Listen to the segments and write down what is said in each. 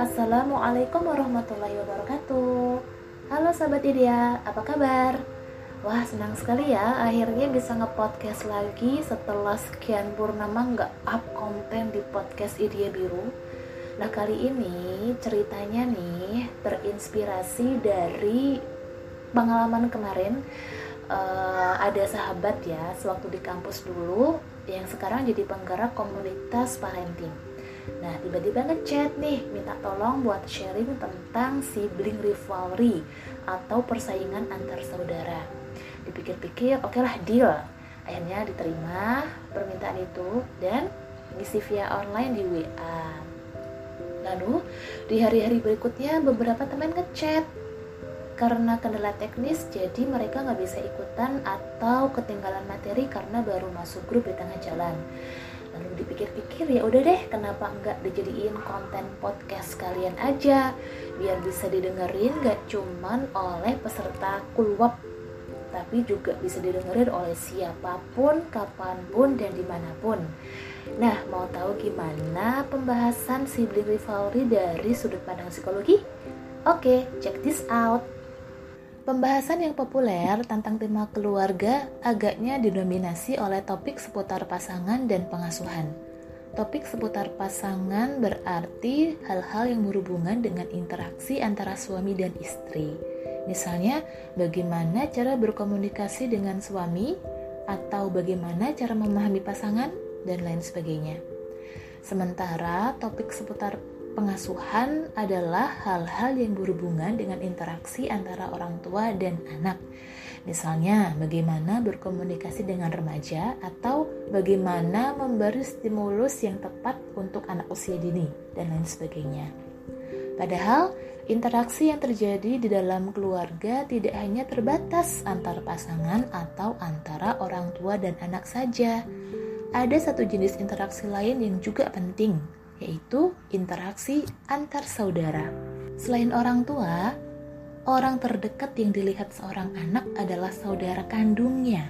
Assalamualaikum warahmatullahi wabarakatuh. Halo sahabat Idea, apa kabar? Wah senang sekali ya akhirnya bisa nge-podcast lagi setelah sekian purnama nggak up konten di podcast Idea Biru. Nah kali ini ceritanya nih terinspirasi dari pengalaman kemarin. Uh, Ada sahabat ya sewaktu di kampus dulu yang sekarang jadi penggerak komunitas parenting Nah, tiba-tiba ngechat nih, minta tolong buat sharing tentang sibling rivalry atau persaingan antar saudara. Dipikir-pikir, oke okay lah deal. Akhirnya diterima permintaan itu dan ngisi via online di WA. Lalu, di hari-hari berikutnya beberapa teman ngechat karena kendala teknis jadi mereka nggak bisa ikutan atau ketinggalan materi karena baru masuk grup di tengah jalan lalu dipikir-pikir ya udah deh kenapa enggak dijadiin konten podcast kalian aja biar bisa didengerin gak cuman oleh peserta kulwap tapi juga bisa didengerin oleh siapa pun, kapan pun, dan di mana pun. Nah, mau tahu gimana pembahasan sibling rivalry dari sudut pandang psikologi? Oke, check this out. Pembahasan yang populer tentang tema keluarga agaknya didominasi oleh topik seputar pasangan dan pengasuhan. Topik seputar pasangan berarti hal-hal yang berhubungan dengan interaksi antara suami dan istri. Misalnya, bagaimana cara berkomunikasi dengan suami, atau bagaimana cara memahami pasangan, dan lain sebagainya. Sementara topik seputar Pengasuhan adalah hal-hal yang berhubungan dengan interaksi antara orang tua dan anak. Misalnya, bagaimana berkomunikasi dengan remaja atau bagaimana memberi stimulus yang tepat untuk anak usia dini dan lain sebagainya. Padahal, interaksi yang terjadi di dalam keluarga tidak hanya terbatas antar pasangan atau antara orang tua dan anak saja. Ada satu jenis interaksi lain yang juga penting, yaitu interaksi antar saudara. Selain orang tua, orang terdekat yang dilihat seorang anak adalah saudara kandungnya.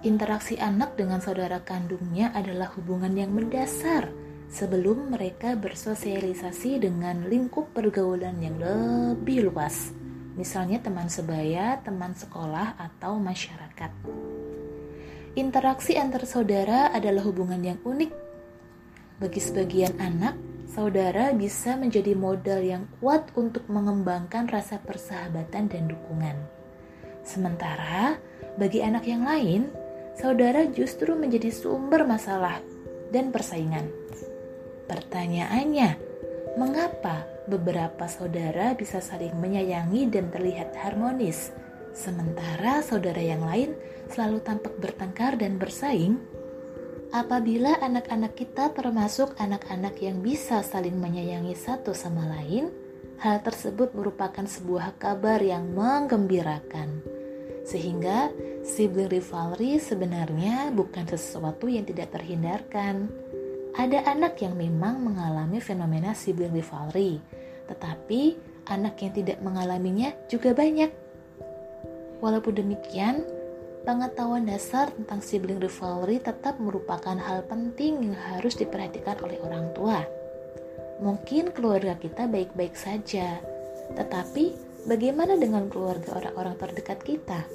Interaksi anak dengan saudara kandungnya adalah hubungan yang mendasar sebelum mereka bersosialisasi dengan lingkup pergaulan yang lebih luas, misalnya teman sebaya, teman sekolah, atau masyarakat. Interaksi antar saudara adalah hubungan yang unik bagi sebagian anak, saudara bisa menjadi modal yang kuat untuk mengembangkan rasa persahabatan dan dukungan. Sementara bagi anak yang lain, saudara justru menjadi sumber masalah dan persaingan. Pertanyaannya, mengapa beberapa saudara bisa saling menyayangi dan terlihat harmonis, sementara saudara yang lain selalu tampak bertengkar dan bersaing? Apabila anak-anak kita termasuk anak-anak yang bisa saling menyayangi satu sama lain, hal tersebut merupakan sebuah kabar yang menggembirakan. Sehingga sibling rivalry sebenarnya bukan sesuatu yang tidak terhindarkan. Ada anak yang memang mengalami fenomena sibling rivalry, tetapi anak yang tidak mengalaminya juga banyak. Walaupun demikian, Pengetahuan dasar tentang sibling rivalry tetap merupakan hal penting yang harus diperhatikan oleh orang tua. Mungkin keluarga kita baik-baik saja, tetapi bagaimana dengan keluarga orang-orang terdekat kita?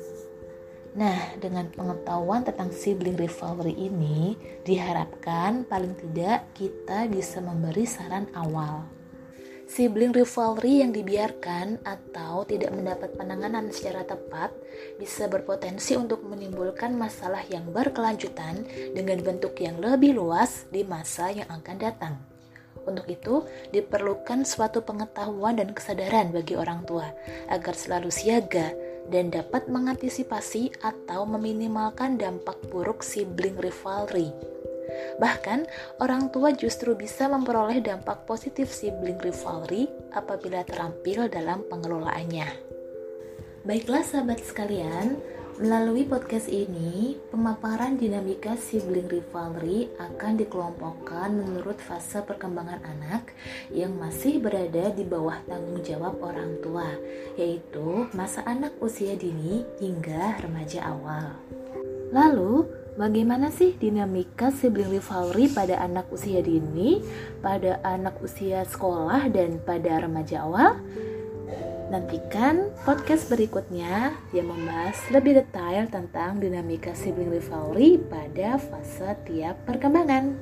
Nah, dengan pengetahuan tentang sibling rivalry ini, diharapkan paling tidak kita bisa memberi saran awal. Sibling rivalry yang dibiarkan atau tidak mendapat penanganan secara tepat bisa berpotensi untuk menimbulkan masalah yang berkelanjutan dengan bentuk yang lebih luas di masa yang akan datang. Untuk itu, diperlukan suatu pengetahuan dan kesadaran bagi orang tua agar selalu siaga dan dapat mengantisipasi atau meminimalkan dampak buruk sibling rivalry Bahkan, orang tua justru bisa memperoleh dampak positif sibling rivalry apabila terampil dalam pengelolaannya. Baiklah sahabat sekalian, melalui podcast ini, pemaparan dinamika sibling rivalry akan dikelompokkan menurut fase perkembangan anak yang masih berada di bawah tanggung jawab orang tua, yaitu masa anak usia dini hingga remaja awal. Lalu, Bagaimana sih dinamika sibling rivalry pada anak usia dini, pada anak usia sekolah, dan pada remaja awal? Nantikan podcast berikutnya yang membahas lebih detail tentang dinamika sibling rivalry pada fase tiap perkembangan.